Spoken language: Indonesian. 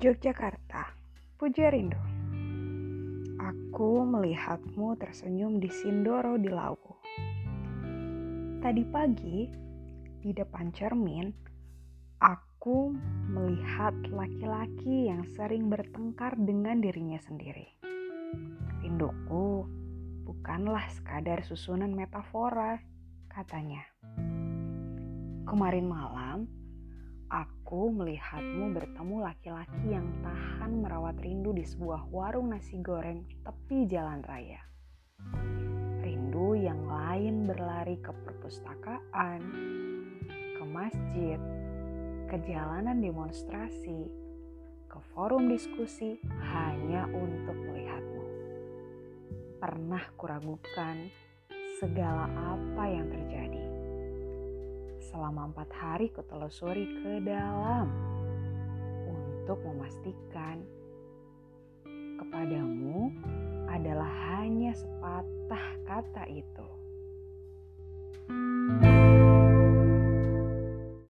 Yogyakarta, puja rindu. Aku melihatmu tersenyum di Sindoro di Lawu. Tadi pagi, di depan cermin, aku melihat laki-laki yang sering bertengkar dengan dirinya sendiri. Rinduku bukanlah sekadar susunan metafora, katanya. Kemarin malam, aku melihatmu bertemu laki-laki yang tahan merawat rindu di sebuah warung nasi goreng tepi jalan raya. Rindu yang lain berlari ke perpustakaan, ke masjid, ke jalanan demonstrasi, ke forum diskusi hanya untuk melihatmu. Pernah kuragukan segala apa yang terjadi selama empat hari kutelusuri ke dalam untuk memastikan kepadamu adalah hanya sepatah kata itu.